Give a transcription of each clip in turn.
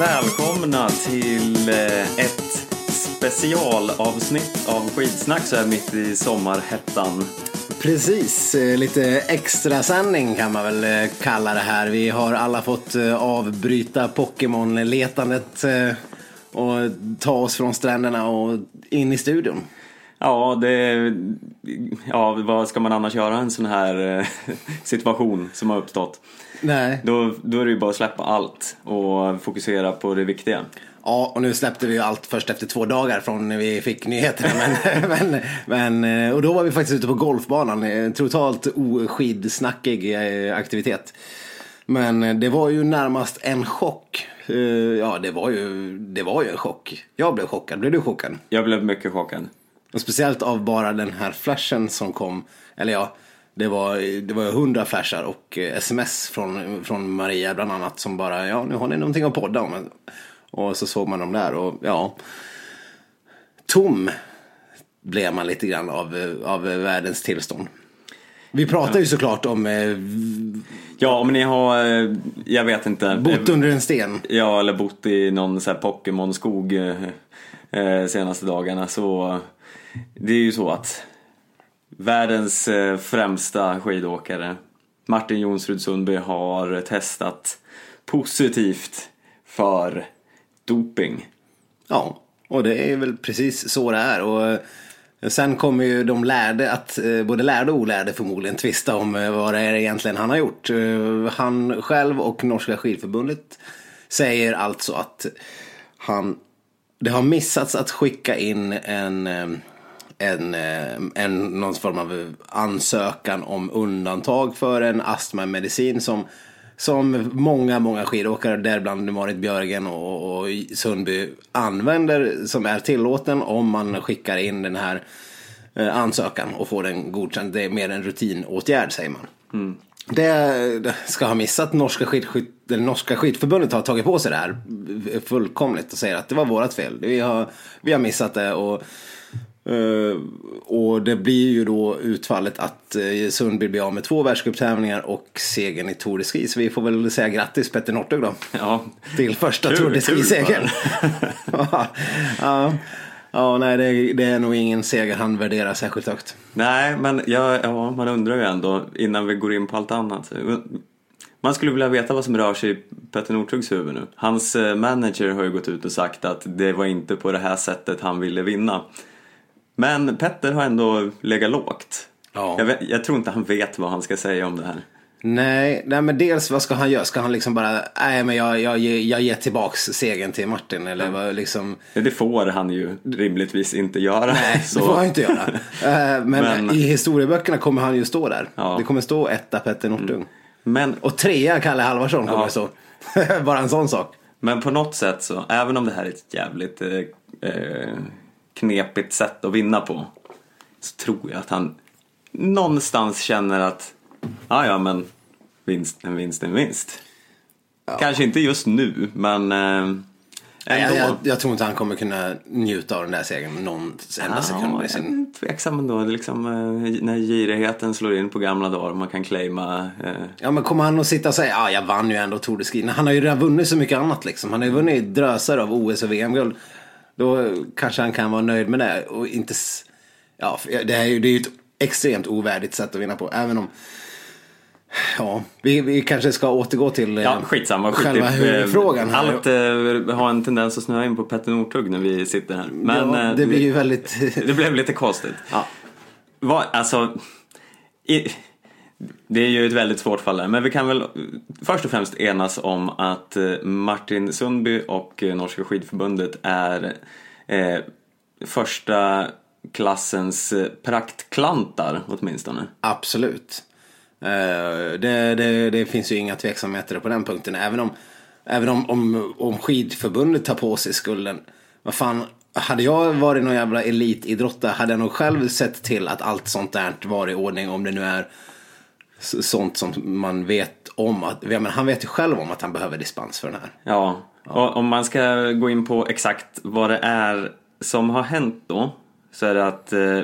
Välkomna till eh, ett specialavsnitt av Skidsnack så här mitt i sommarhettan. Precis, eh, lite extra sändning kan man väl eh, kalla det här. Vi har alla fått avbryta Pokémon-letandet och ta oss från stränderna och in i studion. Ja, det, ja, vad ska man annars göra i en sån här situation som har uppstått? Nej. Då, då är det ju bara att släppa allt och fokusera på det viktiga. Ja, och nu släppte vi ju allt först efter två dagar från när vi fick nyheterna. Men, men, men, eh, och då var vi faktiskt ute på golfbanan. En totalt oskidsnackig eh, aktivitet. Men eh, det var ju närmast en chock. Eh, Ja, det var ju, det var ju en chock. Jag blev chockad. Blev du chockad? Jag blev mycket chockad. Och speciellt av bara den här flashen som kom. Eller ja, det var, det var hundra flashar och eh, sms från, från Maria bland annat. Som bara, ja nu har ni någonting att podda om. Och så såg man dem där och ja. Tom blev man lite grann av, eh, av världens tillstånd. Vi pratar ju såklart om eh, Ja, om ni har, eh, jag vet inte. bott under en sten. Ja, eller bott i någon så här Pokémon-skog eh, eh, senaste dagarna så det är ju så att världens eh, främsta skidåkare Martin Jonsrud Sundby har testat positivt för doping. Ja, och det är väl precis så det är. Och eh, sen kommer ju de lärde att, eh, både lärde och olärde förmodligen, tvista om vad det är egentligen han har gjort. Han själv och Norska skidförbundet säger alltså att han, det har missats att skicka in en, en, eh, en någon form av ansökan om undantag för en astmamedicin som som många, många skidåkare, däribland Marit Björgen och, och Sundby, använder som är tillåten om man skickar in den här eh, ansökan och får den godkänd. Det är mer en rutinåtgärd säger man. Det, det ska ha missat norska, skidskytt, det norska skidförbundet har tagit på sig det här fullkomligt och säger att det var vårat fel. Vi har, vi har missat det och Eh, och det blir ju då utfallet att uh, Sundby blir av med två världscuptävlingar och segern i Tour de Ski. Så vi får väl säga grattis Petter Northug då. Ja, Till första Tour de Ski-segern. ja, ja, ja, nej det, det är nog ingen seger han värderar särskilt högt. Nej, men jag, ja, man undrar ju ändå innan vi går in på allt annat. Man skulle vilja veta vad som rör sig i Petter Northugs huvud nu. Hans eh, manager har ju gått ut och sagt att det var inte på det här sättet han ville vinna. Men Petter har ändå legat lågt. Ja. Jag, vet, jag tror inte han vet vad han ska säga om det här. Nej, nej, men dels vad ska han göra? Ska han liksom bara, nej men jag, jag, jag, ger tillbaks segern till Martin eller vad liksom? Det får han ju rimligtvis inte göra. Nej, Så- det får han inte göra. Eh, men, Men- i historieböckerna kommer han ju stå där. Ja. Mm. Det kommer stå etta Petter Northug. Men, Och trea Kalle Halvarsson kommer Ja. stå. Bara en sån sak. men på något sätt så, även om det här är ett jävligt eh, eh, knepigt sätt att vinna på, så tror jag att han någonstans känner att, ja ja men vinst, en vinst är en vinst. Kanske inte just nu, men eh, Nej, jag, jag, jag tror inte han kommer kunna njuta av den där segern någon enda sekund i Ja, jag är tveksam ändå. Det är Liksom, eh, när girigheten slår in på gamla dagar och man kan claima eh, Ja men kommer han att sitta och säga ja jag vann ju ändå Tour de Ski. Han har ju redan vunnit så mycket annat liksom. Han har ju vunnit drösar av OS och VM-guld. Då kanske han kan vara nöjd med det och inte... Ja, det, är ju, det är ju ett extremt ovärdigt sätt att vinna på. Även om... Ja, vi, vi kanske ska återgå till eh, Ja, skitsamma. Skit själva i- huvudfrågan här. Allt eh, har en tendens att snöa in på Petter Northug när vi sitter här. Men ja, eh, det blir ju väldigt... det blev lite konstigt. ja. Vad, alltså, i, det är ju ett väldigt svårt fall där, men vi kan väl först och främst enas om att eh, Martin Sundby och eh, Norska skidförbundet är eh, första klassens eh, praktklantar åtminstone. Absolut. Eh, det, det, det finns ju inga tveksamheter på den punkten. Även om, även om, om, om skidförbundet tar på sig skulden. Vad fan, hade jag varit någon jävla elitidrottare hade jag nog själv sett till att allt sånt där var i ordning. Om det nu är sånt som man vet om. Att, ja, men han vet ju själv om att han behöver dispens för den här. Ja, och om man ska gå in på exakt vad det är som har hänt då så är det att eh,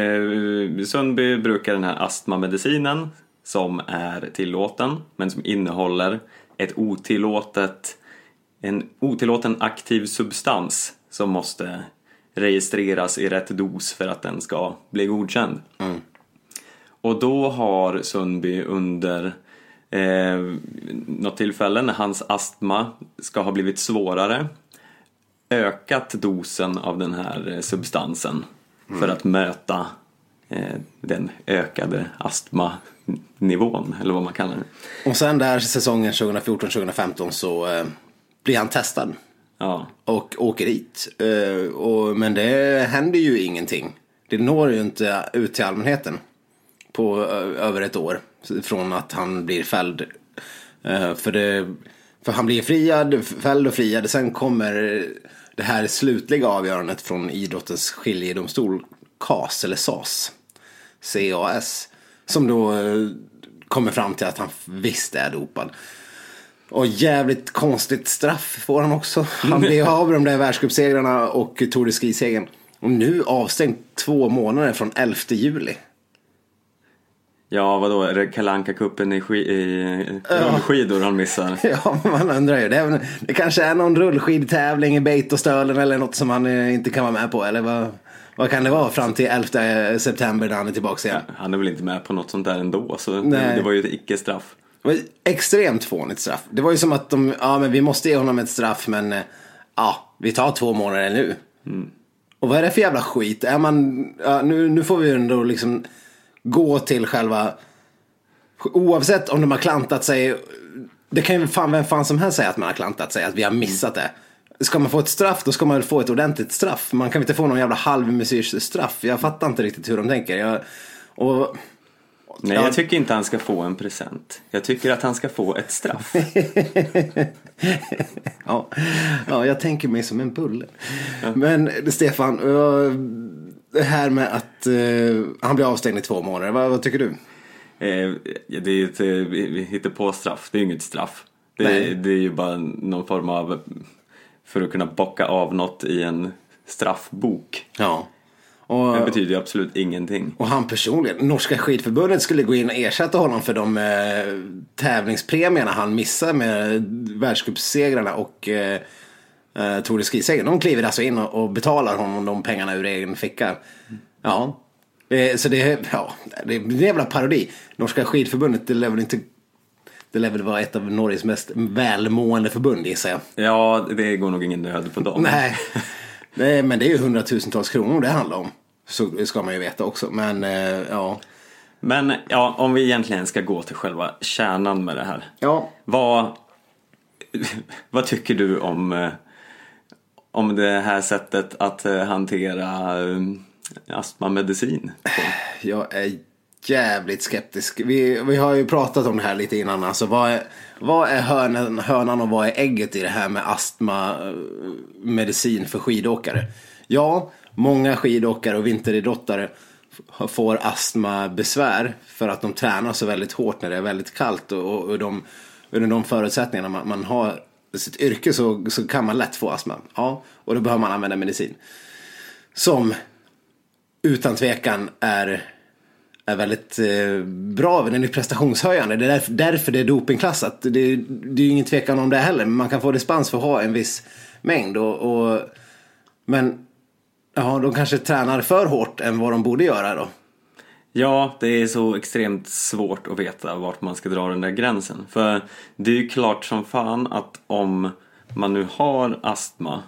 eh, Sundby brukar den här astmamedicinen som är tillåten men som innehåller ett otillåtet en otillåten aktiv substans som måste registreras i rätt dos för att den ska bli godkänd. Och då har Sundby under eh, något tillfälle när hans astma ska ha blivit svårare ökat dosen av den här eh, substansen för att möta eh, den ökade astmanivån, eller vad man kallar det. Och sen där säsongen 2014-2015 så eh, blir han testad. Ja, Och åker dit. Eh, och, men det händer ju ingenting. Det når ju inte ut till allmänheten. På över ett år. Från att han blir fälld. Eh, för, det, för han blir friad, fälld och friad. Sen kommer det här slutliga avgörandet från idrottens skiljedomstol. CAS eller SAS. CAS. Som då eh, kommer fram till att han visst är dopad. Och jävligt konstigt straff får han också. Han blir av med de där världscupsegrarna och Tour de Ski-segern. Och nu avstängd två månader från 11 juli. Ja vadå, Kalle Anka-cupen i, ski- i rullskidor han missar? Ja, man undrar ju. Det, det kanske är någon rullskidtävling i Beitostölen eller något som han eh, inte kan vara med på. Eller vad, vad kan det vara fram till 11 september när han är tillbaka igen? Han är väl inte med på något sånt där ändå, så det, Nej. det var ju ett icke-straff. Det var ett extremt fånigt straff. Det var ju som att de, ja men vi måste ge honom ett straff men eh, ja, vi tar två månader nu. Och vad är det för jävla skit? Är man, ja, nu, nu får vi ju ändå liksom gå till själva, oavsett om de har klantat sig, det kan ju fan vem fan som helst säga att man har klantat sig, att vi har missat det. Ska man få ett straff då ska man väl få ett ordentligt straff. Man kan inte få någon jävla halvmesyrs straff. Jag fattar inte riktigt hur de tänker. Jag, och Nej, Ja. jag tycker inte han ska få en present. Jag tycker att han ska få ett straff. Ja, ja, jag tänker mig som en bulle. Men Stefan, det här med att eh, han blir avstängd i två månader, vad, vad tycker du? Eh, det är ju ett eh, hittepåstraff, det är ju inget straff. Det, är- det är ju bara någon form av, för att kunna bocka av något i en straffbok. Ja. Det Och, betyder ju absolut ingenting. och han personligen, Norska skidförbundet skulle gå in och ersätta honom för de eh, tävlingspremierna han missade med världscupsegrarna och eh, eh, Tour de Ski-segern. De kliver alltså in och, och betalar honom de pengarna ur egen ficka. Ja. Eh, så det, är- ja, det är en jävla parodi. Norska skidförbundet, det lär väl inte det lär väl vara ett av Norges mest välmående förbund gissar jag. Ja, det går nog ingen nöd på dem. Nej, Nej men det är ju hundratusentals kronor det handlar om. Så ska man ju veta också. Men eh, ja. Men ja, om vi egentligen ska gå till själva kärnan med det här. Ja, Vad, vad tycker du om, eh, om det här sättet att eh, hantera um, astmamedicin? på? jag är jävligt skeptisk. Vi, vi har ju pratat om det här lite innan. Alltså, vad är, vad är hönan, hönan och vad är ägget i det här med astmamedicin eh, för skidåkare? Ja, många skidåkare och vinteridrottare får astmabesvär för att de tränar så väldigt hårt när det är väldigt kallt och, och, och de, under de förutsättningarna man, man har sitt yrke så, så kan man lätt få astma. Ja, och då behöver man använda medicin. Som utan tvekan är, är väldigt eh, bra. Den är prestationshöjande. Det är därför, därför det är dopingklassat. Det, är- det är ju ingen tvekan om det heller. Men man kan få dispens för att ha en viss mängd. Och, och, men ja, de kanske tränar för hårt än vad de borde göra då. Ja, det är så extremt svårt att veta vart man ska dra den där gränsen. För det är ju klart som fan att om man nu har astma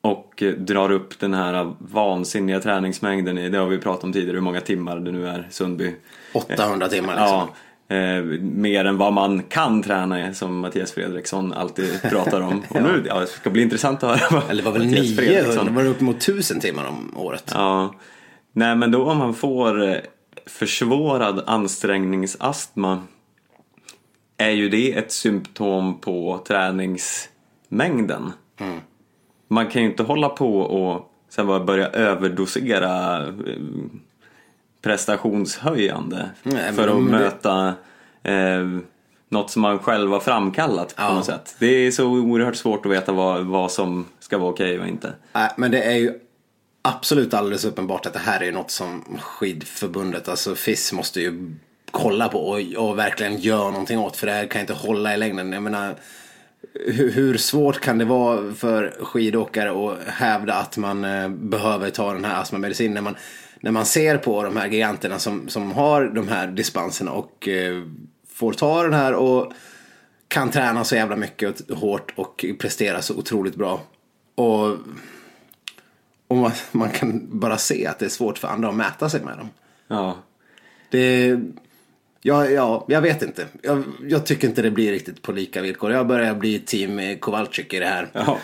och eh, drar upp den här vansinniga träningsmängden i, det har vi pratat om tidigare, hur många timmar det nu är, Sundby. 800 timmar liksom. Ja, eh, mer än vad man kan träna som Mattias Fredriksson alltid pratar om. Och nu, ja, det ska bli intressant att höra vad Eller var väl Mattias 900, var det upp mot 1000 timmar om året? Ja, nej men då om man får eh, försvårad ansträngningsastma är ju det ett symptom på träningsmängden. Man kan ju inte hålla på och sen bara börja överdosera eh, prestationshöjande Nej, för att möta eh, något som man själv har framkallat på Ja. något sätt. Det är så oerhört svårt att veta vad, vad som ska vara okej och inte. Nej, men det är ju absolut alldeles uppenbart att det här är något som skidförbundet, alltså FIS måste ju kolla på och, och verkligen göra någonting åt. För det här kan inte hålla i längden. Jag menar, hur, hur svårt kan det vara för skidåkare att hävda att man eh, behöver ta den här astmamedicinen när man, när man ser på de här giganterna som, som har de här dispenserna och eh, får ta den här och kan träna så jävla mycket och hårt och prestera så otroligt bra. Och, och man, man kan bara se att det är svårt för andra att mäta sig med dem. Ja. Det, ja, ja, jag vet inte. Jag, jag tycker inte det blir riktigt på lika villkor. Jag börjar bli team Kowalczyk i det här. Ja.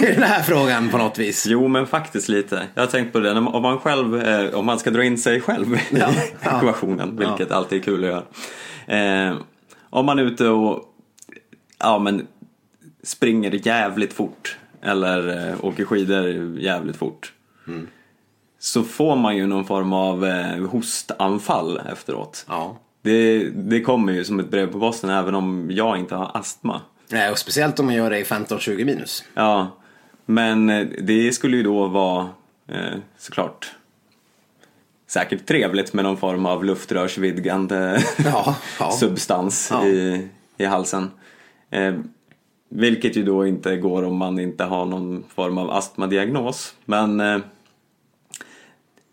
I den här frågan på något vis. Jo, men faktiskt lite. Jag har tänkt på det, om man själv, eh, om man ska dra in sig själv i Ja, ja. ekvationen, vilket alltid är kul att göra. Eh, om man är ute och ja, men, springer jävligt fort eller eh, åker skidor jävligt fort. Mm. Så får man ju någon form av eh, hostanfall efteråt. Ja. Det, det kommer ju som ett brev på posten även om jag inte har astma. Nej, och speciellt om man gör det i 15-20 minus. Ja, men eh, det skulle ju då vara eh, såklart säkert trevligt med någon form av luftrörsvidgande Ja, ja. substans Ja. i, i halsen. Eh, vilket ju då inte går om man inte har någon form av astmadiagnos. Men eh,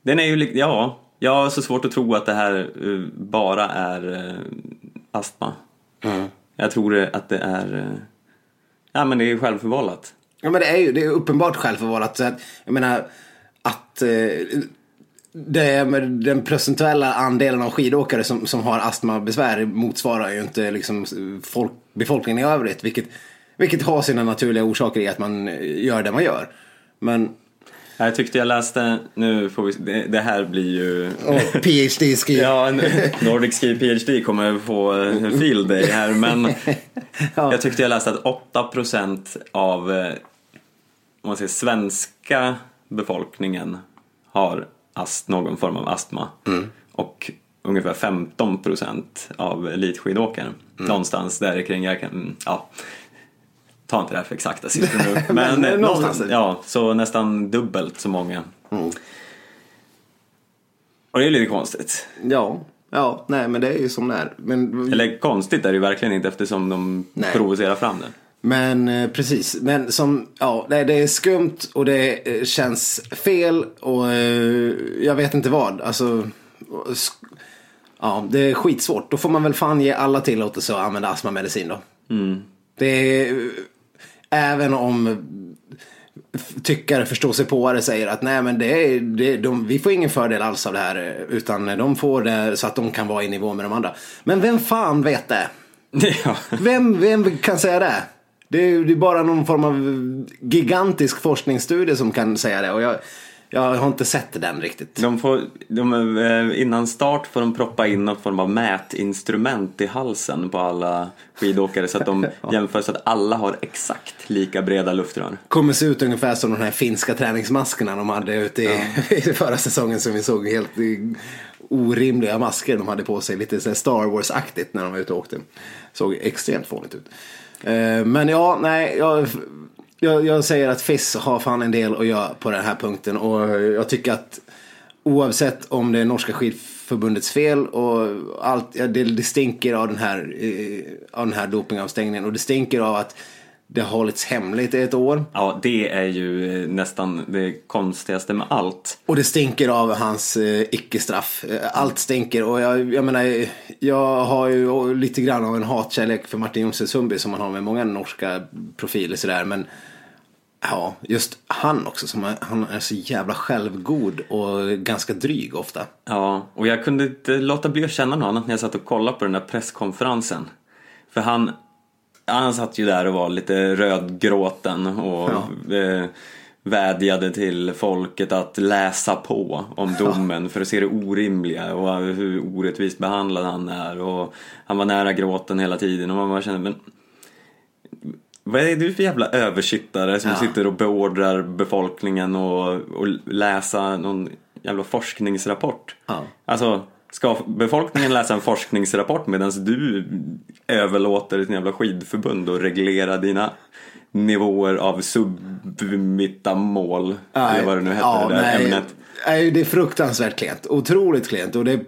den är ju, ja, jag har så svårt att tro att det här eh, bara är eh, astma. Mm. Jag tror att det är, eh, ja men det är självförvållat. Ja men det är ju det är uppenbart självförvållat. Så att, jag menar att eh, det är med den procentuella andelen av skidåkare som, som har astmabesvär motsvarar ju inte liksom folk, befolkningen i övrigt. Vilket, vilket har sina naturliga orsaker i att man gör det man gör. Men Jag tyckte jag läste, nu får vi, det, här blir ju och PhD skriver. Ja, Nordic Ski PhD kommer få en field day här men Ja. jag tyckte jag läste att 8% av eh, om man säger svenska befolkningen har ast, någon form av astma och ungefär 15% av elitskidåkare. Någonstans där kring, jag kan, mm, ja ta inte det här för exakta siffror nu. Men, Men eh, någonstans. någon- Ja, så nästan dubbelt så många. Och det är lite konstigt. Ja, ja, nej men det är ju som det är. Men, Eller konstigt är det ju verkligen inte eftersom de Nej. provocerar fram det. Men eh, precis, men som, ja, det, det är skumt och det eh, känns fel och jag vet inte vad. Alltså, ja, det är skitsvårt. Då får man väl fan ge alla tillåtelse att använda astmamedicin då. Det är, även om tyckare förstår sig på det säger att nej men det är, det, de, vi får ingen fördel alls av det här utan de får det så att de kan vara i nivå med de andra. Men vem fan vet det? Ja. Vem, vem kan säga det? Det är, det är bara någon form av gigantisk forskningsstudie som kan säga det. Och jag, jag har inte sett den riktigt. De får, de, eh, innan start får de proppa in någon form av mätinstrument i halsen på alla skidåkare så att de jämför så att alla har exakt lika breda luftrör. Kommer se ut ungefär som de här finska träningsmaskerna de hade ute i, i förra säsongen som vi såg helt orimliga masker de hade på sig. Lite så Star Wars-aktigt när de var ute och åkte. Såg extremt fånigt ut. Eh, Men ja, nej, jag, jag, jag säger att FIS har fan en del att göra på den här punkten. Och jag tycker att oavsett om det är norska skidförbundets fel och allt, ja, det, det stinker av den här, eh, av den här dopingavstängningen. Och det stinker av att det har hållits hemligt i ett år. Ja, det är ju eh, nästan det konstigaste med allt. Och det stinker av hans eh, icke-straff. Eh, Allt stinker. Och jag, jag menar, jag har ju lite grann av en hatkärlek för Martin Jonsson Sundby som man har med många norska profiler sådär. Men ja, just han också. Som är, han är så jävla självgod och ganska dryg ofta. Ja, och jag kunde inte låta bli att känna något annat när jag satt och kollade på den där presskonferensen. För han, han satt ju där och var lite rödgråten och eh, vädjade till folket att läsa på om domen för att se det orimliga och hur orättvist behandlad han är. Och han var nära gråten hela tiden och man bara kände, men vad är du för jävla översittare som Ja. sitter och beordrar befolkningen och, och läsa någon jävla forskningsrapport? Ja. Alltså, ska befolkningen läsa en forskningsrapport medan du överlåter ett jävla skidförbund och reglera dina nivåer av submitamol? eller vad det nu heter, det där nej, ämnet. Nej, det är fruktansvärt klent. Otroligt klent. Och det,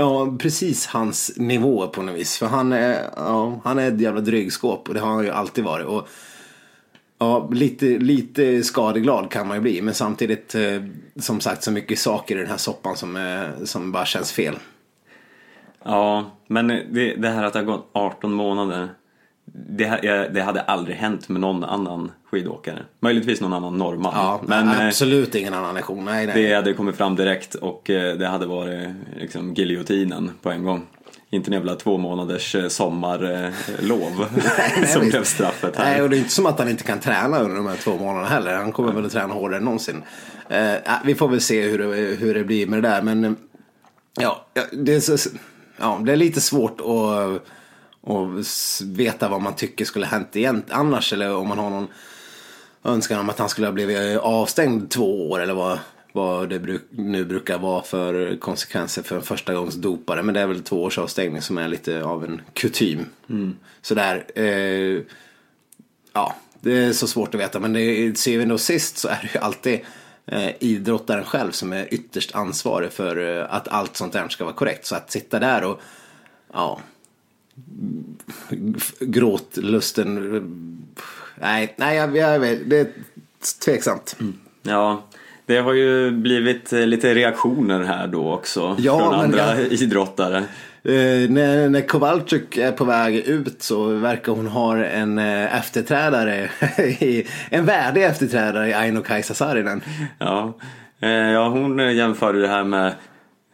Ja, precis hans nivå på något vis. För han är, ja, han är ett jävla drygskåp och det har han ju alltid varit. Och, ja, lite, lite skadeglad kan man ju bli. Men samtidigt, eh, som sagt, så mycket saker i den här soppan som, eh, som bara känns fel. Ja, men det, det här att det har gått 18 månader. Det, det hade aldrig hänt med någon annan skidåkare. Möjligtvis någon annan norrman. Ja, men eh, absolut ingen annan nation. Nej, nej. det hade kommit fram direkt och det hade varit liksom giljotinen på en gång. Inte en jävla två månaders eh, sommarlov som visst. blev straffet här. Nej, och det är inte som att han inte kan träna under de här två månaderna heller. Han kommer väl att träna hårdare än någonsin. Eh, vi får väl se hur det, hur det blir med det där. Men eh, ja, det är, så, ja, det är lite svårt att, s- veta vad man tycker skulle hänt igen annars. Eller om man har någon önskan om att han skulle ha blivit avstängd två år. Eller vad, vad det nu brukar vara för konsekvenser för en första gångs dopare. Men det är väl två års avstängning som är lite av en kutym. Sådär. Eh, ja, det är så svårt att veta. Men det är, till syvende och sist så är det ju alltid eh, idrottaren själv som är ytterst ansvarig för eh, att allt sånt där ska vara korrekt. Så att sitta där och ja, gråtlusten. eh, Nej, nej jag, jag vet, det är tveksamt. Ja, det har ju blivit eh, lite reaktioner här då också Ja, från andra jag- idrottare. Eh, när, när Kowalczyk är på väg ut så verkar hon ha en eh, efterträdare, i, en värdig efterträdare i Aino-Kaisa Saarinen. Ja, eh, ja hon jämförde det här med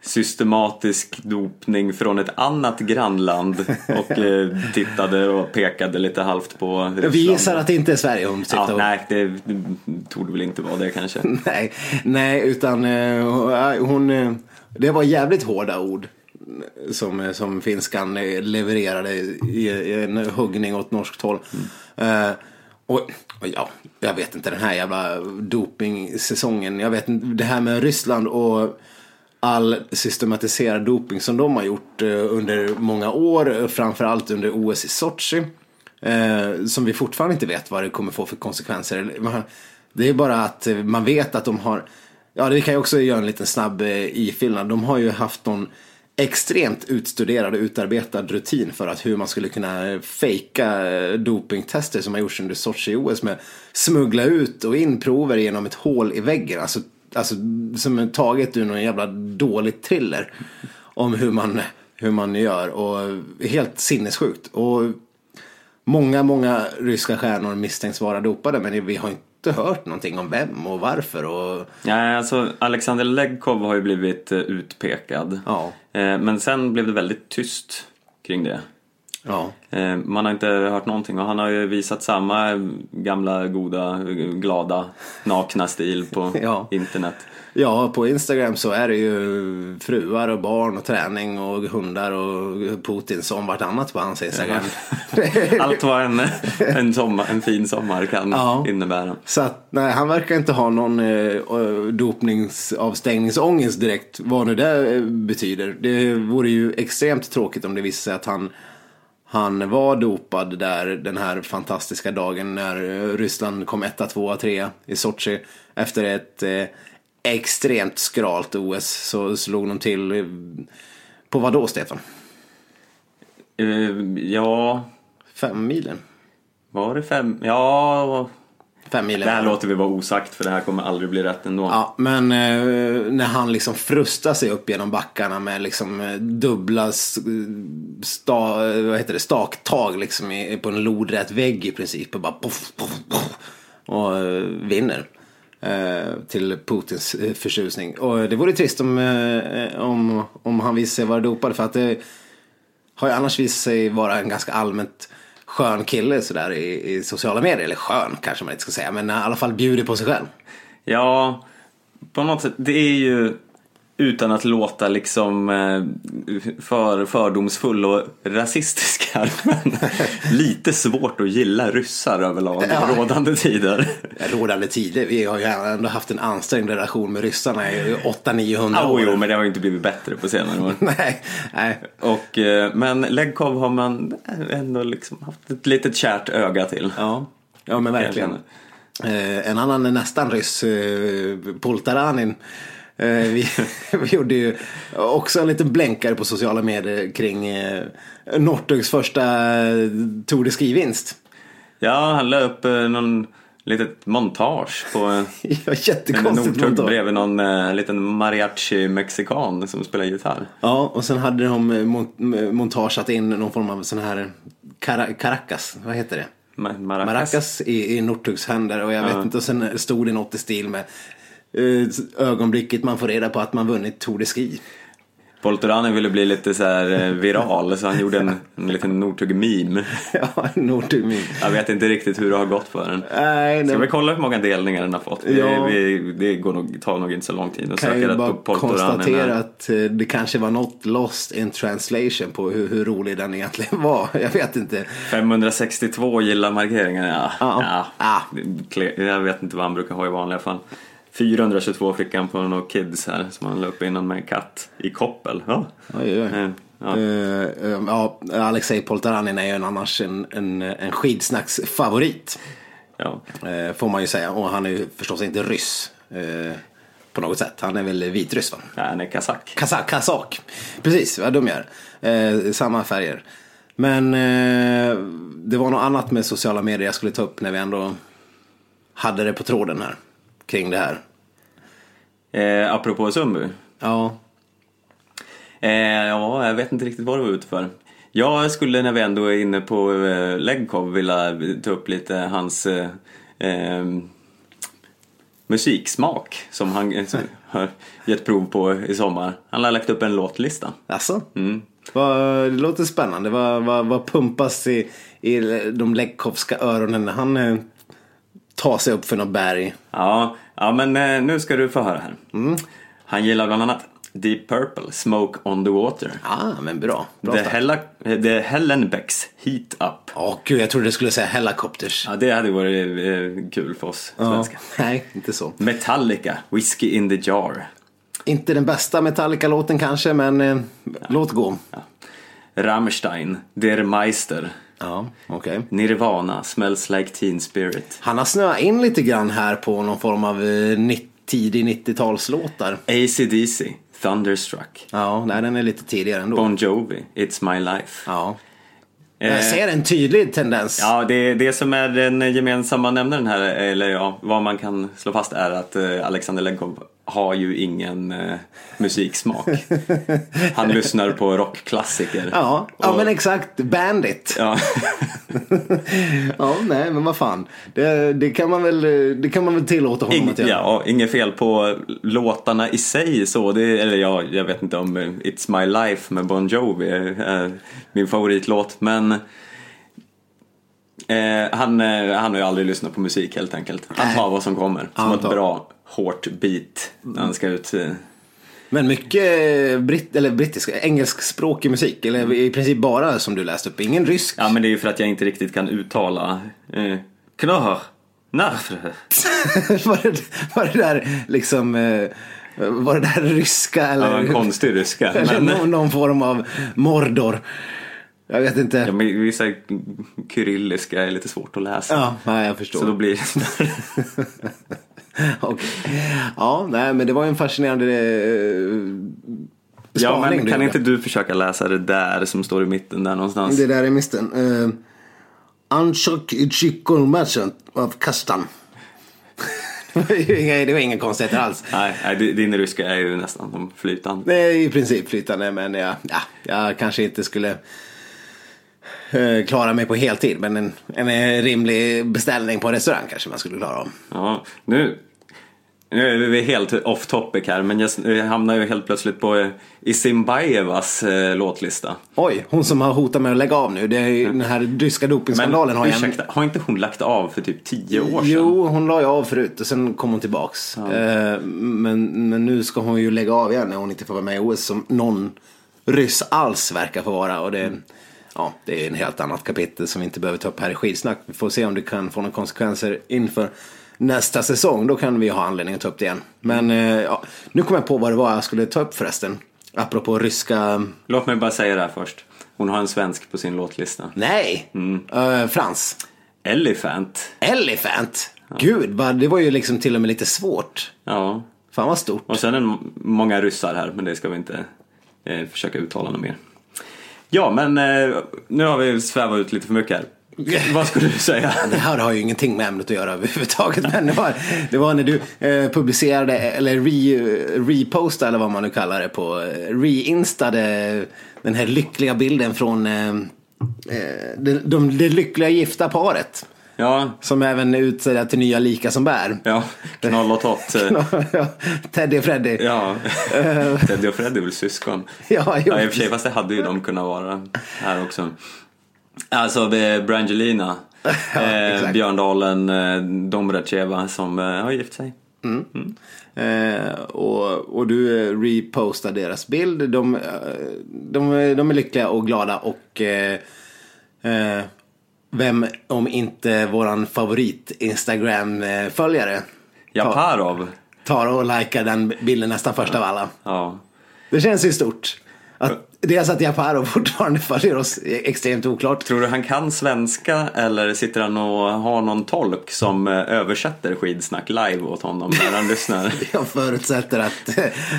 systematisk dopning från ett annat grannland och eh, tittade och pekade lite halvt på Ryssland. Vi gissar att det inte är Sverige hon Ja, på. nej, det torde väl inte vara det kanske. nej, nej, utan eh, hon, eh, det var jävligt hårda ord. Som, som finskan eh, levererade i, i en huggning åt norskt håll. Eh, och, och ja, jag vet inte den här jävla dopingsäsongen. Jag vet inte, det här med Ryssland och all systematiserad doping som de har gjort eh, under många år. Framförallt under OS i Sochi. Eh, som vi fortfarande inte vet vad det kommer få för konsekvenser. Det är bara att man vet att de har, ja det kan jag också göra en liten snabb eh, ifyllnad. De har ju haft någon extremt utstuderad och utarbetad rutin för att hur man skulle kunna fejka dopingtester som har gjorts under Sochi-OS med smuggla ut och in prover genom ett hål i väggen. Alltså, alltså som är taget ur någon jävla dålig thriller om hur man, hur man gör och helt sinnessjukt. Och Många, många ryska stjärnor misstänks vara dopade men vi har inte hört någonting om vem och varför. Och, Ja, alltså Alexander Legkov har ju blivit eh, utpekad. Ja. Eh, Men sen blev det väldigt tyst kring det. Ja. Eh, Man har inte hört någonting och han har ju visat samma gamla goda glada nakna stil på Ja. internet. ja, på Instagram så är det ju fruar och barn och träning och hundar och Putin som vartannat på hans Instagram. Allt vad en, en, sommar, en fin sommar kan Ja. innebära. Så att nej, han verkar inte ha någon eh, dopningsavstängningsångest direkt. Vad nu det eh, betyder. Det vore ju extremt tråkigt om det visade sig att han, han var dopad där den här fantastiska dagen när eh, Ryssland kom etta, tvåa, trea i Sochi. Efter ett eh, extremt skralt OS så slog de till eh, på vad då Stefan? Eh, Ja, Fem milen? var det fem? Ja, Fem milen. det här låter vi vara osagt för det här kommer aldrig bli rätt ändå. Ja, men eh, när han liksom frustar sig upp genom backarna med liksom eh, dubbla sta, vad heter det, staktag liksom i, på en lodrät vägg i princip och bara poff, poff, poff, och eh, vinner. Eh, till Putins eh, förtjusning. Och det vore trist om, om, om han visade sig vara dopad för att det har ju annars visat sig vara en ganska allmänt skön kille sådär i, i sociala medier. Eller skön kanske man inte ska säga, men i alla fall bjuder på sig själv. Ja, på något sätt. Det är ju utan att låta liksom eh, för fördomsfull och rasistisk här. Men lite svårt att gilla ryssar överlag i Ja. rådande tider. rådande tider. Vi har ju ändå haft en ansträngd relation med ryssarna i 800-900 Oh, år. jo, men det har ju inte blivit bättre på senare år. Nej, nej. Och, eh, men Legkov har man ändå liksom haft ett litet kärt öga till. Ja, ja men verkligen. Eh, en annan nästan ryss, Poltaranin, vi, vi gjorde ju också en liten blänkare på sociala medier kring eh, Northugs första eh, Tour de Ski-vinst. Ja, han la upp eh, någon litet montage på eh, Ja, jättekonstigt montage. bredvid någon eh, liten mariachi-mexikan som spelar gitarr. Ja, och sen hade de eh, mon- montageat in någon form av sån här cara- Caracas, vad heter det? Ma- Maracas. Maracas i, i Northugs händer och jag vet inte, och sen stod det något i stil med eh, ögonblicket man får reda på att man vunnit Tour de Ski. Poltorani ville bli lite så eh, viral så han gjorde en, en liten Northug-meme. ja, Northug min. Jag vet inte riktigt hur det har gått för den. Nej, Ska vi kolla hur många delningar den har fått? Vi, Ja. vi, det går nog, tar nog inte så lång tid att kan söka ju rätt bara på Poltorani. konstatera att eh, det kanske var något lost in translation på hur, hur rolig den egentligen var. Jag vet inte. 562 gillar markeringen, ja. Ja. ja. Kle- Jag vet inte vad han brukar ha i vanliga fall. 422 fick han på några kids här som han upp innan med en katt i koppel. Ja. Oj, oj. Eh, Ja. Eh, eh, ja, Alexej Poltaranin är ju en annars en, en, en skidsnacksfavorit. Ja. Eh, får man ju säga. Och han är ju förstås inte ryss. På något sätt. Han är väl vitryss va? Ja, han är kazak. Kazak, kazak. Precis, vad dum jag är. Samma färger. Men det var något annat med sociala medier jag skulle ta upp när vi ändå hade det på tråden här. Kring det här. Eh, apropå Sundby. Ja, Eh, ja, jag vet inte riktigt vad du var ute för. Jag skulle när vi ändå är inne på eh, Legkov vilja ta upp lite hans eh, eh, musiksmak som han eh, som har gett prov på i sommar. Han har lagt upp en låtlista. alltså. Vad, det låter spännande. Vad, vad, vad pumpas i, i de Lekkovska öronen när han eh, tar sig upp för något berg? Ja, ja men eh, nu ska du få höra här. Han gillar bland annat Deep Purple, Smoke on the Water. Ah, men bra. bra The. Hella, The Hellenbecks Heat Up. Åh gud, jag trodde det skulle säga Helicopters. Ja, det hade varit eh, kul för oss Ja, svenskar. nej, inte så. Metallica, Whiskey in the Jar. Inte den bästa Metallica-låten kanske, men eh, låt gå. Rammstein, Der Meister. Ja, okej. Nirvana, Smells Like Teen Spirit. Han har snöat in lite grann här på någon form av eh, tidig 90-talslåtar. AC/DC, Thunderstruck. Ja, nej, den är lite tidigare ändå. Bon Jovi, It's My Life. Ja. Eh, Jag ser en tydlig tendens. Ja, det, det som är den gemensamma nämnaren här, eller ja, vad man kan slå fast är att eh, Alexander Legkov har ju ingen eh, musiksmak. Han lyssnar på rockklassiker. Ja, ja Och- men exakt. Bandit. Ja. Ja, nej, men vad fan. Det, det, kan, man väl, det kan man väl tillåta honom Ing, att göra. ja, inget fel på låtarna i sig så. Det, eller ja, jag vet inte om eh, It's My Life med Bon Jovi är, är min favoritlåt. Men eh, han, eh, han har ju aldrig lyssnat på musik helt enkelt. Han tar vad som kommer. Som ett tar. bra hårt beat när han ska ut. eh, Men mycket britt, eller brittisk, engelskspråkig musik. Eller i princip bara som du läste upp. Ingen rysk. Ja men det är ju för att jag inte riktigt kan uttala eh, Knör, narfre. var, det, var det där liksom... eh, Var det där ryska eller? Ja, en konstig ryska. eller Men, någon, någon form av Mordor. Jag vet inte. ja, men vissa kyrilliska är lite svårt att läsa. Ja, nej, jag förstår. Så då blir det Okej. Ja, nej, men det var ju en fascinerande eh, Ja spaning men kan inte du försöka läsa det där som står i mitten där någonstans? Det där är misten. Uh, Anchok Chicken Merchant av Kastan. det var inga- konstigheter alls. Nej, nej, di- din ryska är ju nästan som flytande. Är i princip flytande men jag, ja, jag kanske inte skulle eh, klara mig på heltid. Men en, en rimlig beställning på en restaurang kanske man skulle klara av. Ja, nu, nu är vi helt off topic här men jag hamnar ju helt plötsligt på eh, Isimbajevas eh, låtlista. Oj, hon som har hotat med att lägga av nu. Det är ju, den här ryska dopingskandalen har ju en... ursäkta, har inte hon lagt av för typ tio år sedan? Jo, hon la ju av förut och sen kom hon tillbaks. Eh, men, men nu ska hon ju lägga av igen när hon inte får vara med i OS som någon ryss alls verkar få vara. Och det, ja, det är en helt annat kapitel som vi inte behöver ta upp här i skidsnack. Vi får se om det kan få några konsekvenser inför nästa säsong. Då kan vi ha anledning att ta upp det igen. Men eh, ja, nu kom jag på vad det var jag skulle ta upp förresten. Apropå ryska... Låt mig bara säga det här först. Hon har en svensk på sin låtlista. Nej! Eh, Frans. Elephant. Elephant. Gud, vad, det var ju liksom till och med lite svårt. Ja. Fan vad stort. Och sen är det många ryssar här, men det ska vi inte eh, försöka uttala något mer. Ja, men eh, nu har vi svävat ut lite för mycket här. Vad skulle du säga? Det här har ju ingenting med ämnet att göra överhuvudtaget. Men det var, det var när du eh, publicerade, eller re, repostade eller vad man nu kallar det på, eh, reinstade den här lyckliga bilden från eh, eh det, de, det lyckliga gifta paret. Ja, Som även är utsedda till nya lika som bär. ja, Knoll och Tott. eh, Teddy och Freddy. Ja, Teddy och Freddy är väl syskon? Ja. Ja, i och för sig, fast det hade ju de kunnat vara här också. Alltså eh, Brangelina, eh, exakt. Björndalen, eh, Domracheva som eh, har gift sig. Eh, och, och du eh, repostar deras bild. De, eh, de, de är lyckliga och glada och eh, eh, vem om inte våran favorit Instagram-följare Japarov. tar och likar den bilden nästan först av alla. Ja. Det känns ju stort. Att dels att Japarov fortfarande följer oss är extremt oklart. Tror du han kan svenska eller sitter han och har någon tolk som eh, översätter skidsnack live åt honom när han lyssnar? Jag förutsätter att,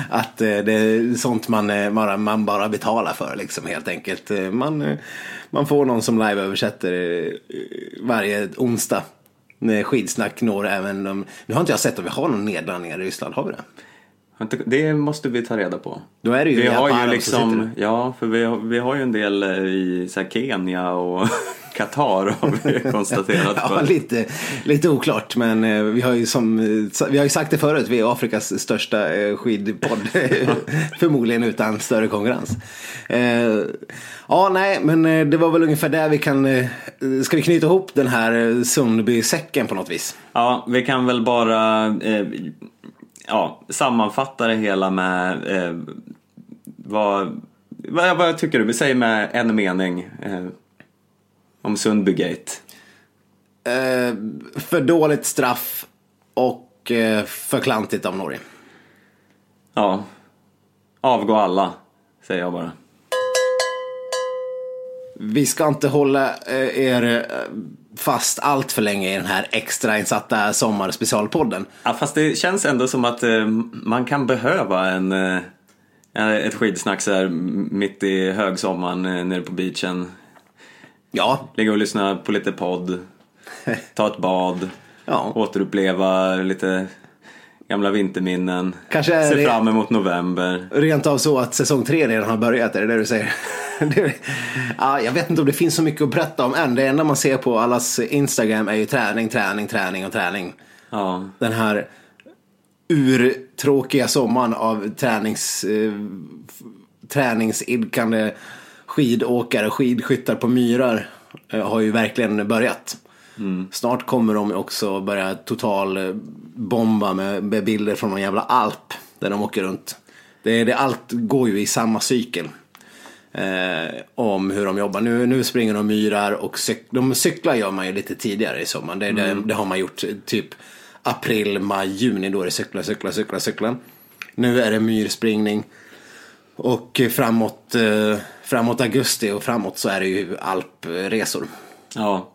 att eh, det är sånt man, eh, bara, man bara betalar för liksom helt enkelt. Eh, Man, eh, man får någon som live-översätter eh, varje onsdag. När skidsnack når även de... Nu har inte jag sett om vi har någon nedladdningar i Ryssland, har vi det? Det måste vi ta reda på. Då är det ju Vi har ju liksom, ja, för vi har, vi har ju en del eh, i så här, Kenya och Qatar har vi konstaterat. Ja, för. lite, lite oklart, men eh, vi har ju, som, vi har ju sagt det förut, vi är Afrikas största eh, skidpodd. Förmodligen utan större konkurrens. Ja, nej, men det var väl ungefär där vi kan... Ska vi knyta ihop den här Sundby-säcken på något vis? Ja, vi kan väl bara eh, ja, sammanfatta det hela med eh, vad, vad, vad tycker du? Vi säger med en mening eh, om Sundbygate. Eh, för dåligt straff och eh, för klantigt av Norge. Ja, avgå alla, säger jag bara. Vi ska inte hålla eh, er eh, fast allt för länge i den här extrainsatta sommarspecialpodden. Ja, fast det känns ändå som att eh, man kan behöva en, ett skidsnack så här mitt i högsommaren nere på beachen. Ja, Ligga och lyssna på lite podd, ta ett bad, Ja. återuppleva lite gamla vinterminnen. Kanske är Se det- fram emot november. rent av så att säsong tre redan har börjat, är det det du säger? Ja, jag vet inte om det finns så mycket att berätta om än. Det enda man ser på allas Instagram är ju träning, träning, träning och träning. Ja, Den här urtråkiga sommaren av tränings, eh, träningsidkande skidåkare, skidskyttar på myrar eh, har ju verkligen börjat. Snart kommer de också börja total eh, bomba med, bilder från någon jävla alp där de åker runt. Det, det, allt går ju i samma cykel. Eh, om hur de jobbar. Nu, nu springer de myrar och cyk, de cyklar gör man ju lite tidigare i sommaren. Det, det, det har man gjort eh, typ april, maj, juni. Då är det cykla, cykla, cykla, cykla. Nu är det myrspringning. Och framåt, eh, framåt augusti och framåt så är det ju alpresor. ja.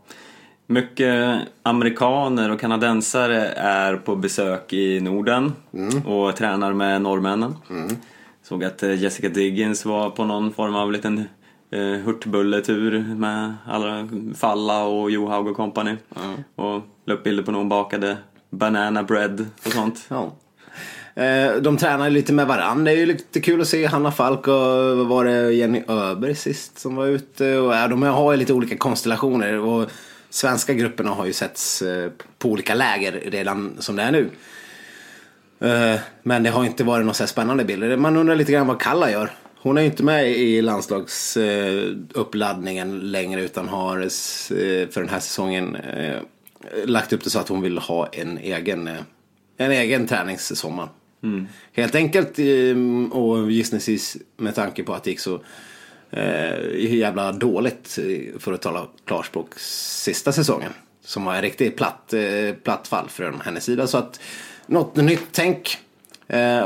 Mycket amerikaner och kanadensare är på besök i Norden och tränar med norrmännen. Såg att eh, Jessica Diggins var på någon form av liten eh, hurtbulletur med alla Falla och Johaug och company. Och la upp bilder på när hon bakade banana bread och sånt. Ja. Eh, De tränar lite med varandra. Det är ju lite kul att se Hanna Falk och var det Jenny Öberg sist som var ute. Och, ja, de har ju lite olika konstellationer. Och svenska grupperna har ju setts eh, på olika läger redan som det är nu. Eh, Men det har inte varit några så spännande bilder. Man undrar lite grann vad Kalla gör. Hon är ju inte med i landslagsuppladdningen längre utan har eh, för den här säsongen eh, lagt upp det så att hon vill ha en egen, eh, en egen träningssommar. Helt enkelt eh, och gissningsvis med tanke på att det gick så eh, jävla dåligt eh, för att tala klarspråk sista säsongen. Som var en riktigt platt, eh, platt fall från hennes sida. Så att något nytt tänk.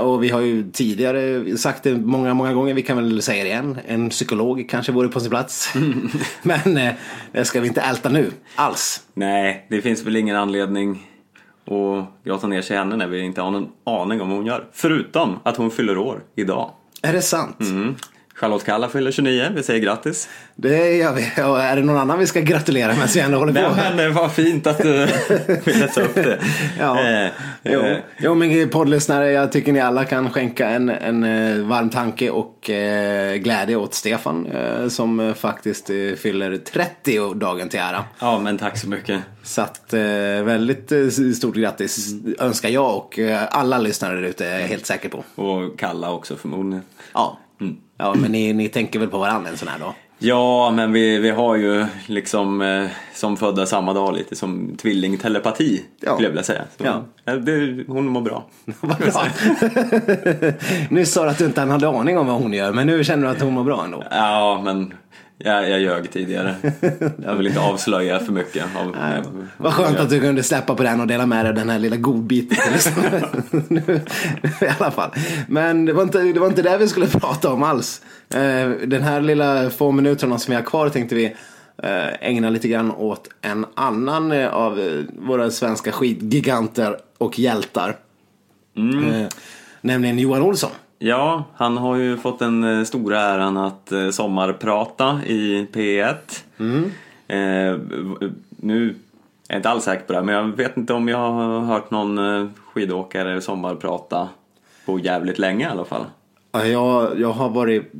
Och vi har ju tidigare sagt det många, många gånger. Vi kan väl säga det igen. En psykolog kanske vore på sin plats. Men eh, det ska vi inte älta nu alls. Nej, det finns väl ingen anledning och grotta ner sig henne när vi inte har någon aning om vad hon gör. Förutom att hon fyller år idag. Är det sant? Mm. Charlotte Kalla fyller 29, vi säger grattis. Det gör vi. Och är det någon annan vi ska gratulera medan vi ändå håller på? Nej men vad fint att du ville ta upp det. Ja. Eh, Jo, eh, jo men poddlyssnare, jag tycker ni alla kan skänka en, en eh, varm tanke och eh, glädje åt Stefan eh, som faktiskt fyller 30 och dagen till ära. ja men tack så mycket. Så att väldigt stort grattis önskar jag och alla lyssnare där ute är jag helt säker på. Och Kalla också förmodligen. Ja, ja men ni, ni tänker väl på varandra en sån här dag? Ja, men vi, vi har ju liksom eh, som födda samma dag lite som tvillingtelepati Ja. skulle jag vilja säga. Så, Ja. ja, det, hon mår bra. Vad bra. Nyss sa du att du inte hade aning om vad hon gör men nu känner du att hon mår bra ändå. Ja, men jag, jag ljög tidigare. Jag vill inte avslöja för mycket. Av, Vad skönt att du kunde släppa på den och dela med dig av den här lilla godbiten. I alla fall. Men det var, inte, det var inte det vi skulle prata om alls. Eh, Den här lilla få minuterna som vi har kvar tänkte vi eh, ägna lite grann åt en annan eh, av våra svenska skidgiganter och hjältar. Eh, Nämligen Johan Olsson. Ja, han har ju fått den eh, stora äran att eh, sommarprata i P1. Eh, v- nu är jag inte alls säker på det, men jag vet inte om jag har hört någon eh, skidåkare sommarprata på jävligt länge i alla fall. Ja, Jag, jag har varit,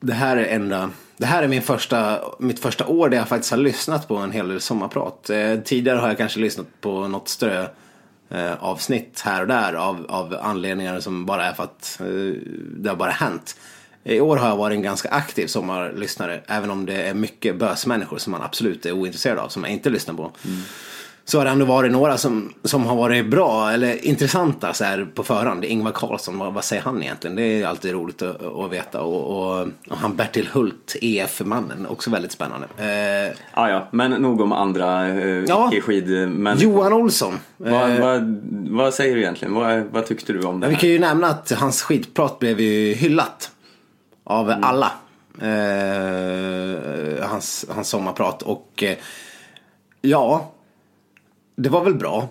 det här är enda, det här är min första, mitt första år där jag faktiskt har lyssnat på en hel del sommarprat. Eh, tidigare har jag kanske lyssnat på något strö eh, avsnitt här och där av, av anledningar som bara är för att eh, det har bara hänt. I år har jag varit en ganska aktiv sommarlyssnare även om det är mycket bösmänniskor som man absolut är ointresserad av som jag inte lyssnar på. Mm. Så har det ändå varit några som, som har varit bra eller intressanta så här på förhand. Ingvar Carlsson, vad, vad säger han egentligen? Det är alltid roligt att, att veta. Och, och, och han Bertil Hult, EF-mannen, också väldigt spännande. Eh, Ah, ja, men nog om andra eh, Ja. icke-skidmänniskor. Johan Olsson. Vad, Eh, vad, vad säger du egentligen? Vad, vad tyckte du om det vi här? kan ju nämna att hans skidprat blev ju hyllat. Av alla. Eh, hans, hans sommarprat. Och eh, ja, det var väl bra.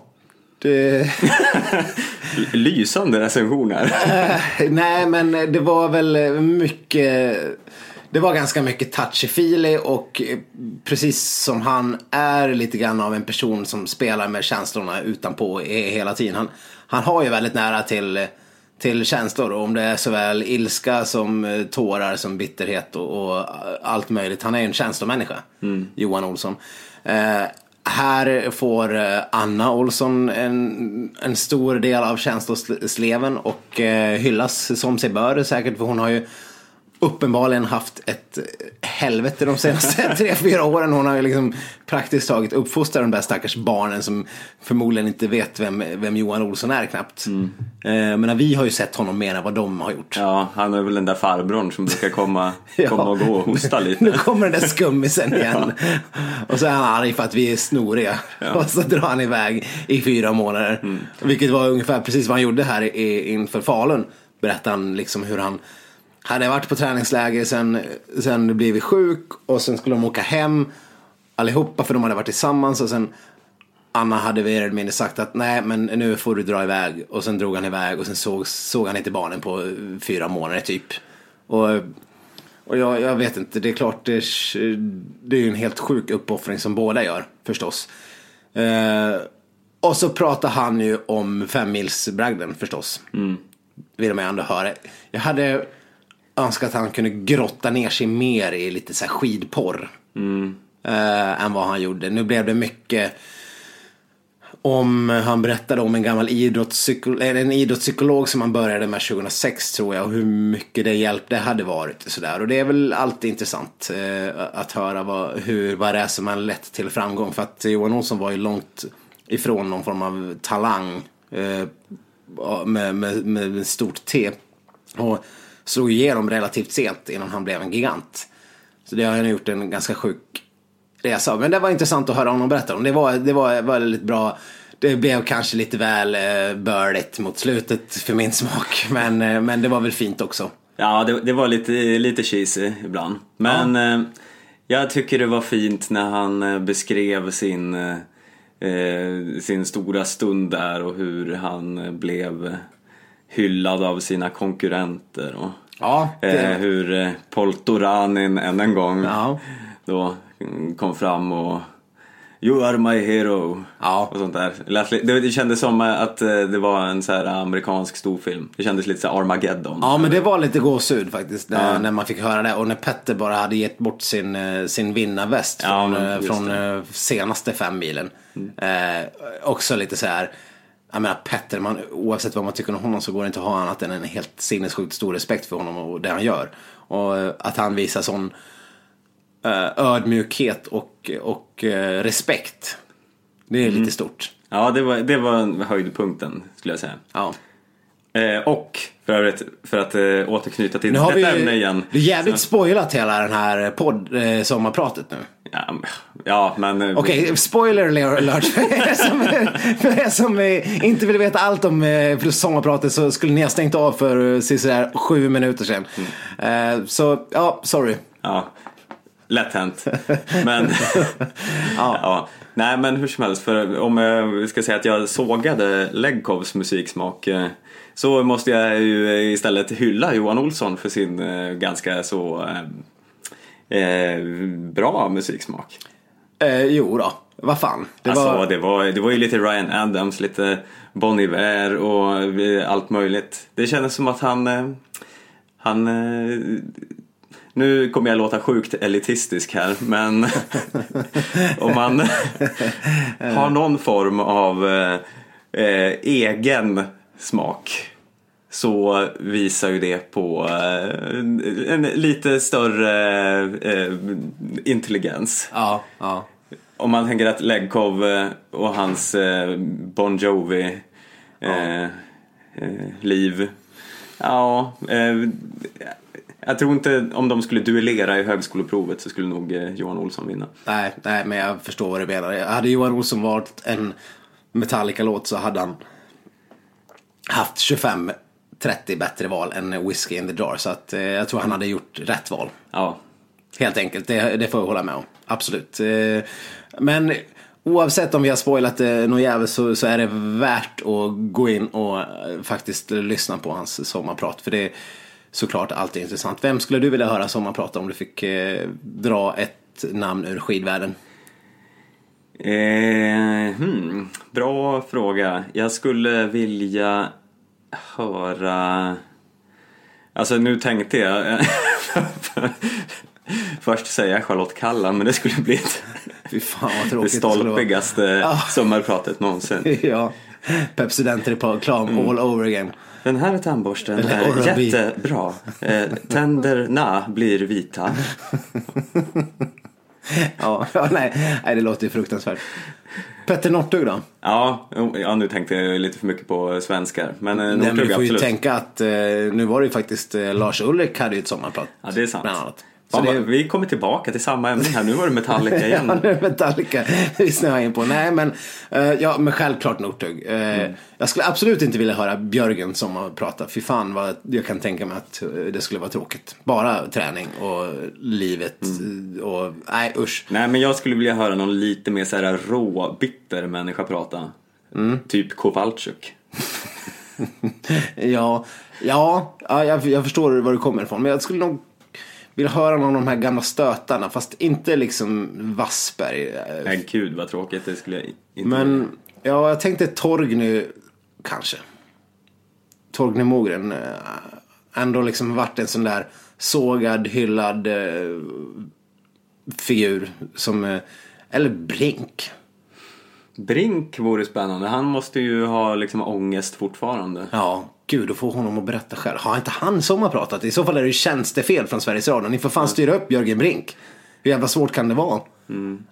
Det... Lysande recensioner. Nej, men det var väl mycket. Det var ganska mycket touchy-feely och eh, precis som han är lite grann av en person som spelar med känslorna utanpå he- hela tiden. Han, han har ju väldigt nära till, till känslor om det är såväl ilska som eh, tårar som bitterhet och, och allt möjligt. Han är ju en känslomänniska, Johan Olsson. Eh, här får eh, Anna Olsson en, en stor del av känslosleven och eh, hyllas som sig bör säkert för hon har ju uppenbarligen haft ett helvete de senaste tre, fyra åren. Hon har ju liksom praktiskt taget uppfostrat de där stackars barnen som förmodligen inte vet vem, vem Johan Olsson är knappt. Eh, men vi har ju sett honom mer än vad de har gjort. Ja, han är väl den där farbrorn som brukar komma, Ja. komma och gå och hosta Nu lite. kommer den där skummisen igen. Och så är han arg för att vi är snoriga. Och så drar han iväg i fyra månader. Vilket var ungefär precis vad han gjorde här i, inför Falun. Berättade han liksom hur han hade varit på träningsläger, sen, sen blivit sjuk och sen skulle de åka hem allihopa för de hade varit tillsammans och sen Anna hade mer eller mindre sagt att nej men nu får du dra iväg och sen drog han iväg och sen såg, såg han inte barnen på fyra månader typ. Och och jag, jag vet inte, det är klart det det är ju en helt sjuk uppoffring som båda gör förstås. Eh, och så pratar han ju om femmilsbragden förstås. Vill man ju ändå höra. Jag hade önska att han kunde grotta ner sig mer i lite så här skidporr. Eh, än vad han gjorde. Nu blev det mycket om han berättade om en gammal idrottspsykolog, en idrottspsykolog som han började med 2006 tror jag och hur mycket det hjälp det hade varit. Och, sådär. och det är väl alltid intressant eh, att höra vad, hur, vad det är som har lett till framgång. För att Johan Olsson var ju långt ifrån någon form av talang eh, med, med, med stort T. Och slog igenom relativt sent innan han blev en gigant. Så det har han gjort en ganska sjuk resa. Men det var intressant att höra honom berätta om. Det var, det var väldigt bra. Det blev kanske lite väl eh, bördigt mot slutet för min smak. Men, eh, men det var väl fint också. Ja, det, det var lite, lite cheesy ibland. Men eh, jag tycker det var fint när han eh, beskrev sin, eh, eh, sin stora stund där och hur han blev hyllad av sina konkurrenter. Och, Ja, det- eh, hur eh, Poltoranin än en gång Ja. då mm, kom fram och You are my hero. Ja. Och sånt där. Det, kändes som att eh, det var en så här amerikansk storfilm. Det kändes lite så här Armageddon. Ja men det var lite gåshud faktiskt när, Ja. när man fick höra det. Och när Petter bara hade gett bort sin, sin vinnarväst Ja, från, just från. Mm. senaste fem milen. Eh, också lite så här. Jag menar Petter, man, oavsett vad man tycker om honom så går det inte att ha annat än en helt sinnessjukt stor respekt för honom och det han gör. Och eh, att han visar sån eh, ödmjukhet och, och eh, respekt. Det är Mm. lite stort. Ja, det var, det var höjdpunkten skulle jag säga. Ja. Eh, och för övrigt, för att eh, återknyta till detta vi ämne igen. det är jävligt Så- spoilat hela den här podd, eh, sommarpratet nu. Ja, men- ja eh, Okej, spoiler alert. För er som, för er som eh, inte vill veta allt om eh, sommarpratet så skulle ni ha stängt av för sådär sju minuter sedan. Mm. Så, ja, sorry. Ja, lätt hänt. Men, ja. Nej men hur som helst, för om jag ska säga att jag sågade Legkovs musiksmak så måste jag ju istället hylla Johan Olsson för sin ganska så eh, bra musiksmak. Eh, jo då, vad fan. Det alltså var, det, var, det var ju lite Ryan Adams, lite Bon Iver och eh, allt möjligt. Det kändes som att han, eh, han eh, nu kommer jag låta sjukt elitistisk här men om man har någon form av eh, egen smak så visar ju det på eh, en lite större eh, intelligens. Ja, ja. Om man tänker att Legkov eh, och hans Bon Jovi eh, liv. Ja, jag tror inte om de skulle duellera i högskoleprovet så skulle nog Johan Olsson vinna. Nej, nej, men jag förstår vad du menar. Hade Johan Olsson varit en Metallica-låt så hade han haft 25-30 bättre val än Whiskey in the Jar. Så att, eh, jag tror han hade gjort rätt val. Ja, Helt enkelt, det, det får jag hålla med om. Absolut. Eh, Men oavsett om vi har spoilat det något jävligt så, så är det värt att gå in och eh, faktiskt lyssna på hans sommarprat. För det är såklart alltid intressant. Vem skulle du vilja höra sommarprata om du fick eh, dra ett namn ur skidvärlden? Eh, hmm, bra fråga. Jag skulle vilja höra... Alltså nu tänkte jag först säga Charlotte Kalla men det skulle bli ett, Fy fan vad det tråkigt vara. stolpigaste sommarpratet någonsin. ja, på reklam Mm. all over again. Den här tandborsten Eller är Oral-B. jättebra. Eh, tänderna blir vita. Ja, nej, nej, det låter fruktansvärt. Petter Northug då? Ja, ja, nu tänkte jag lite för mycket på svenskar. Men eh, Northug du får ju absolut. tänka att eh, nu var det ju faktiskt eh, Lars Ulrik hade ju ett sommarprat. Ja, det är sant. Så det, Vi kommer tillbaka till samma ämne här. Nu var det Metallica ja, igen. nu är Metallica vi snöar in på. Nej, men, eh, ja, men självklart Northug. Eh, Mm. Jag skulle absolut inte vilja höra Björgen som har pratat. Fy fan vad jag kan tänka mig att eh, det skulle vara tråkigt. Bara träning och livet Mm. och nej usch. Nej, men jag skulle vilja höra någon lite mer så här rå, bitter människa prata. Mm. Typ Kowalczyk. Ja, ja, ja jag, jag förstår var du kommer ifrån. Men jag skulle nog vilja höra någon av de här gamla stötarna. Fast inte liksom Wassberg. Nej, gud vad tråkigt. Det skulle jag inte. Men ja, jag tänkte Torgny kanske. Torgny Mogren. eh, Ändå liksom varit en sån där sågad, hyllad eh, figur. Som, eh, eller Brink. Brink vore spännande. Han måste ju ha liksom ångest fortfarande. Ja, gud, då får honom att berätta själv. Har inte han sommarpratat? I så fall är det ju tjänstefel från Sveriges Radio. Ni får fan styra upp Jörgen Brink. Hur jävla svårt kan det vara?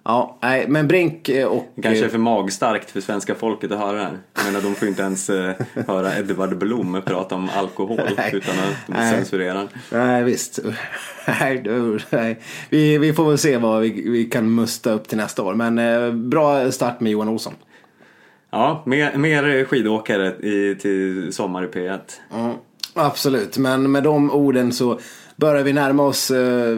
Ja, nej, men Brink eh, och... Det kanske är eh, för magstarkt för svenska folket att höra det här. Jag menar, de får inte ens eh, höra Edvard Blom prata om alkohol Nej. utan att de Nej. censurerar. Nej, visst. Nej, du, nej. Vi, vi får väl se vad vi, vi kan musta upp till nästa år. Men eh, bra start med Johan Olsson. Ja, mer, mer skidåkare i, till sommar i P1. Mm, absolut, men med de orden så börjar vi närma oss, eh,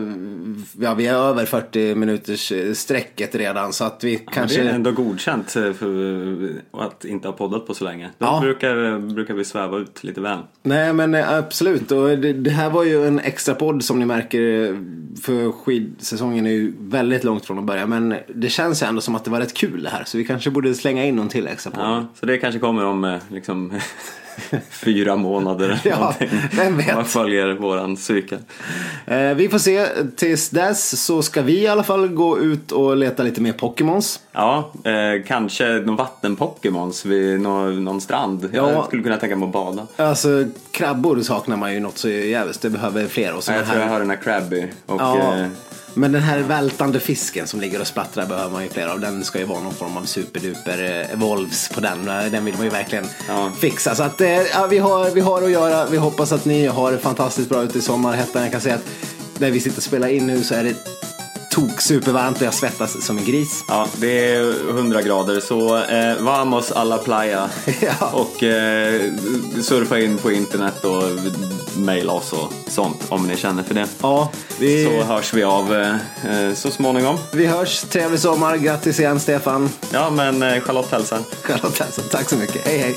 ja vi är över 40 minuters eh, strecket redan så att vi Ja, kanske... Det är ändå godkänt eh, för att inte ha poddat på så länge. Då Ja. brukar, brukar vi sväva ut lite väl. Nej men absolut, och det, det här var ju en extra podd som ni märker för skidsäsongen är ju väldigt långt från att börja men det känns ju ändå som att det var rätt kul det här så vi kanske borde slänga in någon till extra podd. Ja, så det kanske kommer om liksom fyra månader Ja, vem vet? Man följer våran cykel. Eh, vi får se, tills dess så ska vi i alla fall gå ut och leta lite mer Pokémons. Ja, eh, kanske någon vatten-Pokémons vid någon, någon strand. Ja. Jag skulle kunna tänka mig att bada. Alltså krabbor saknar man ju något så jävligt, det behöver fler. Och Ja, jag tror jag här... har den här Krabby. Och, Ja, eh, men den här vältande fisken som ligger och splattrar behöver man ju fler av. Den ska ju vara någon form av superduper eh, evolves på den. Den vill man ju verkligen Ja. fixa. Så att, eh, ja, vi, har, vi har att göra. Vi hoppas att ni har det fantastiskt bra ute i sommarhettan. Jag kan säga att där vi sitter och spelar in nu så är det tok supervarmt och jag svettas som en gris. Ja, det är 100 grader så eh, vamos alla playa Ja. och eh, surfa in på internet och mejla oss och sånt om ni känner för det. Ja, vi, Så hörs vi av eh, eh, så småningom. vi hörs. Trevlig sommar. Grattis igen Stefan. Ja, men eh, Charlotte hälsar. Charlotte Hälsson. Tack så mycket. Hej hej.